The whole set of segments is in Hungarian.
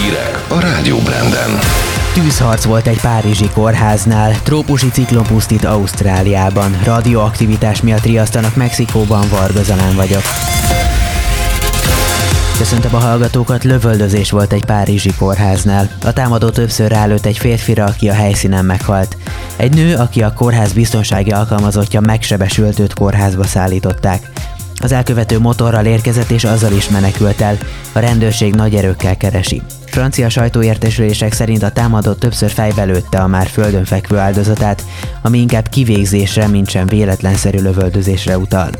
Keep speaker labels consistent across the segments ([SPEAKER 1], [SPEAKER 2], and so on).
[SPEAKER 1] Hírek a Rádió Branden.
[SPEAKER 2] Tűzharc volt egy párizsi kórháznál, trópusi ciklon pusztít Ausztráliában, radioaktivitás miatt riasztanak Mexikóban, Vargazalán vagyok. Köszöntöm a hallgatókat, lövöldözés volt egy párizsi kórháznál. A támadó többször rálőtt egy férfira, aki a helyszínen meghalt. Egy nő, aki a kórház biztonsági alkalmazottja megsebesült őt kórházba szállították. Az elkövető motorral érkezett és azzal is menekült el. A rendőrség nagy erőkkel keresi. Francia sajtóértesülések szerint a támadó többször fejbe a már földön fekvő áldozatát, ami inkább kivégzésre, mint sem véletlenszerű lövöldözésre utal.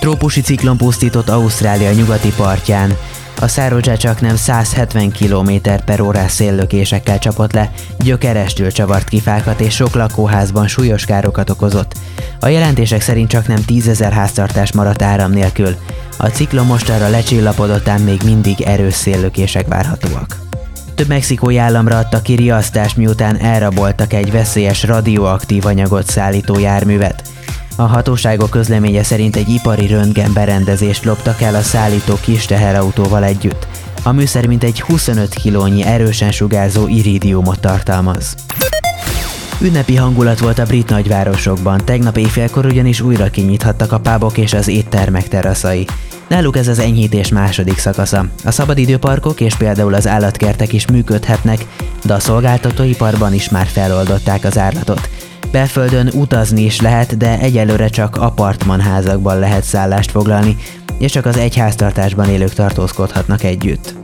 [SPEAKER 2] Trópusi ciklon pusztított Ausztrália nyugati partján. A Szárodzsá csak nem 170 km per órás széllökésekkel csapott le, gyökerestül csavart kifákat és sok lakóházban súlyos károkat okozott. A jelentések szerint csak nem 10 ezer háztartás maradt áram nélkül. A ciklon mostanra lecsillapodott, ám még mindig erős széllökések várhatóak. Több mexikói államra adta ki riasztást, miután elraboltak egy veszélyes radioaktív anyagot szállító járművet. A hatóságok közleménye szerint egy ipari röntgen berendezést loptak el a szállító kis teherautóval együtt. A műszer mint egy 25 kilónyi erősen sugárzó iridiumot tartalmaz. Ünnepi hangulat volt a brit nagyvárosokban, tegnap éjfélkor ugyanis újra kinyithattak a pábok és az éttermek teraszai. Náluk ez az enyhítés második szakasza. A szabadidőparkok és például az állatkertek is működhetnek, de a szolgáltatóiparban is már feloldották az árlatot. Belföldön utazni is lehet, de egyelőre csak apartmanházakban lehet szállást foglalni, és csak az egyháztartásban élők tartózkodhatnak együtt.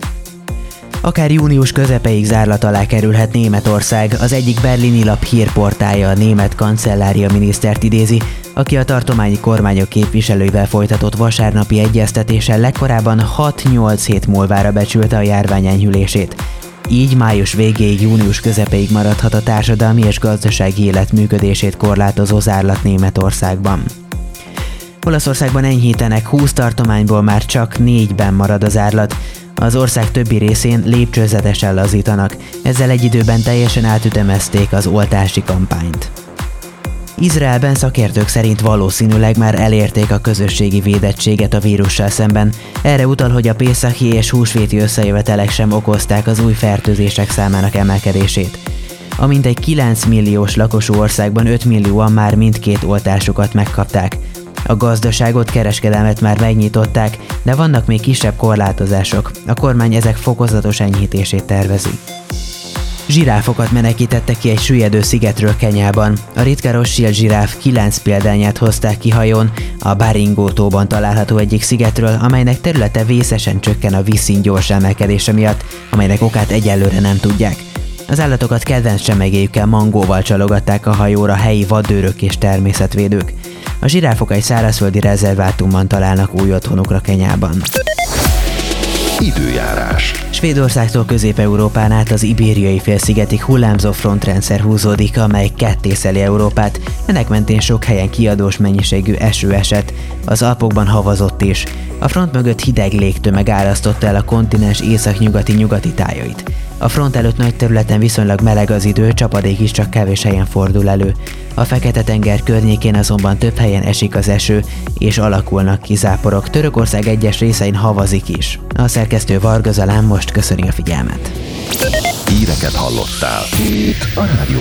[SPEAKER 2] Akár június közepeig zárlat alá kerülhet Németország, az egyik berlini lap hírportája a német kancellária minisztert idézi, aki a tartományi kormányok képviselőivel folytatott vasárnapi egyeztetéssel legkorábban 6-8 hét múlvára becsülte a járvány enyhülését. Így május végéig, június közepéig maradhat a társadalmi és gazdasági élet működését korlátozó zárlat Németországban. Olaszországban enyhítenek 20 tartományból már csak négyben marad az árlat, az ország többi részén lépcsőzetesen lazítanak, ezzel egy időben teljesen átütemezték az oltási kampányt. Izraelben szakértők szerint valószínűleg már elérték a közösségi védettséget a vírussal szemben. Erre utal, hogy a Pészachi és húsvéti összejövetelek sem okozták az új fertőzések számának emelkedését. A mintegy 9 milliós lakosú országban 5 millióan már mindkét oltásukat megkapták. A gazdaságot, kereskedelmet már megnyitották, de vannak még kisebb korlátozások. A kormány ezek fokozatos enyhítését tervezi. Zsiráfokat menekítettek ki egy süllyedő szigetről Kenyában. A ritka Rothschild zsiráf 9 példányát hozták ki hajón, a Baringó tóban található egyik szigetről, amelynek területe vészesen csökken a vízszín gyors emelkedése miatt, amelynek okát egyelőre nem tudják. Az állatokat kedvenc csemegéjükkel mangóval csalogatták a hajóra helyi vadőrök és természetvédők. A zsiráfok egy szárazföldi rezervátumban találnak új otthonukra Kenyában.
[SPEAKER 1] Időjárás.
[SPEAKER 2] Svédországtól Közép-Európán át az ibériai félszigetig hullámzó frontrendszer húzódik, amely kettészeli Európát. Ennek mentén sok helyen kiadós mennyiségű eső esett, az Alpokban havazott is. A front mögött hideg légtömeg árasztotta el a kontinens észak-nyugati nyugati tájait. A front előtt nagy területen viszonylag meleg az idő, csapadék is csak kevés helyen fordul elő. A Fekete-tenger környékén azonban több helyen esik az eső, és alakulnak ki záporok. Törökország egyes részein havazik is. A szerkesztő Varga Zalán most köszöni a figyelmet.
[SPEAKER 1] Híreket hallottál. Itt a Rádió.